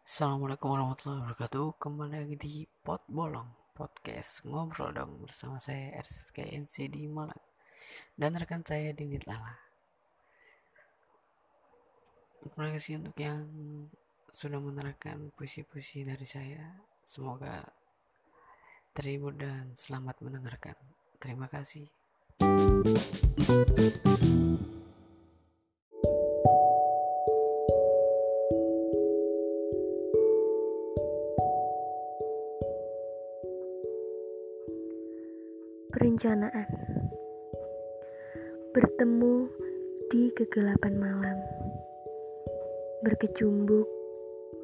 Assalamualaikum warahmatullahi wabarakatuh. Kembali lagi di Pot Bolong Podcast. Ngobrol dong Bersama saya RZKNC di Malang. Dan rekan saya Dinit Lala. Terima kasih untuk yang Sudah menerangkan puisi-puisi dari saya. Semoga Terhibur dan selamat mendengarkan. Terima kasih Perencanaan. Bertemu di kegelapan malam. Berkecumbuk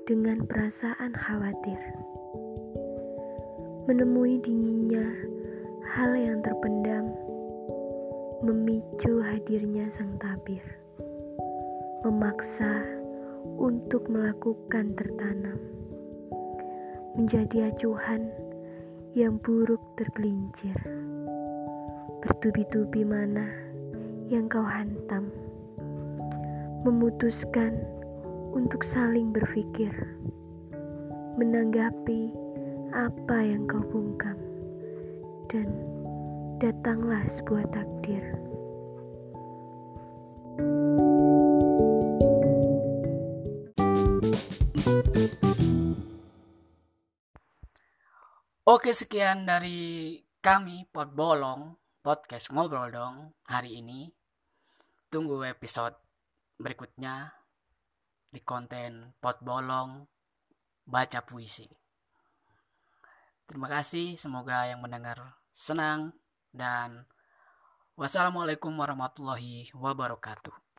dengan perasaan khawatir. Menemui dinginnya hal yang terpendam Memicu hadirnya sang tabir. Memaksa untuk melakukan tertanam. Menjadi acuhan yang buruk tergelincir bertubi-tubi mana yang kau hantam, memutuskan untuk saling berpikir, menanggapi apa yang kau bungkam, dan datanglah sebuah takdir. Oke sekian dari kami Pot Bolong podcast ngobrol dong hari ini. Tunggu episode berikutnya di konten pot bolong baca puisi. Terima kasih, semoga yang mendengar senang dan wassalamualaikum warahmatullahi wabarakatuh.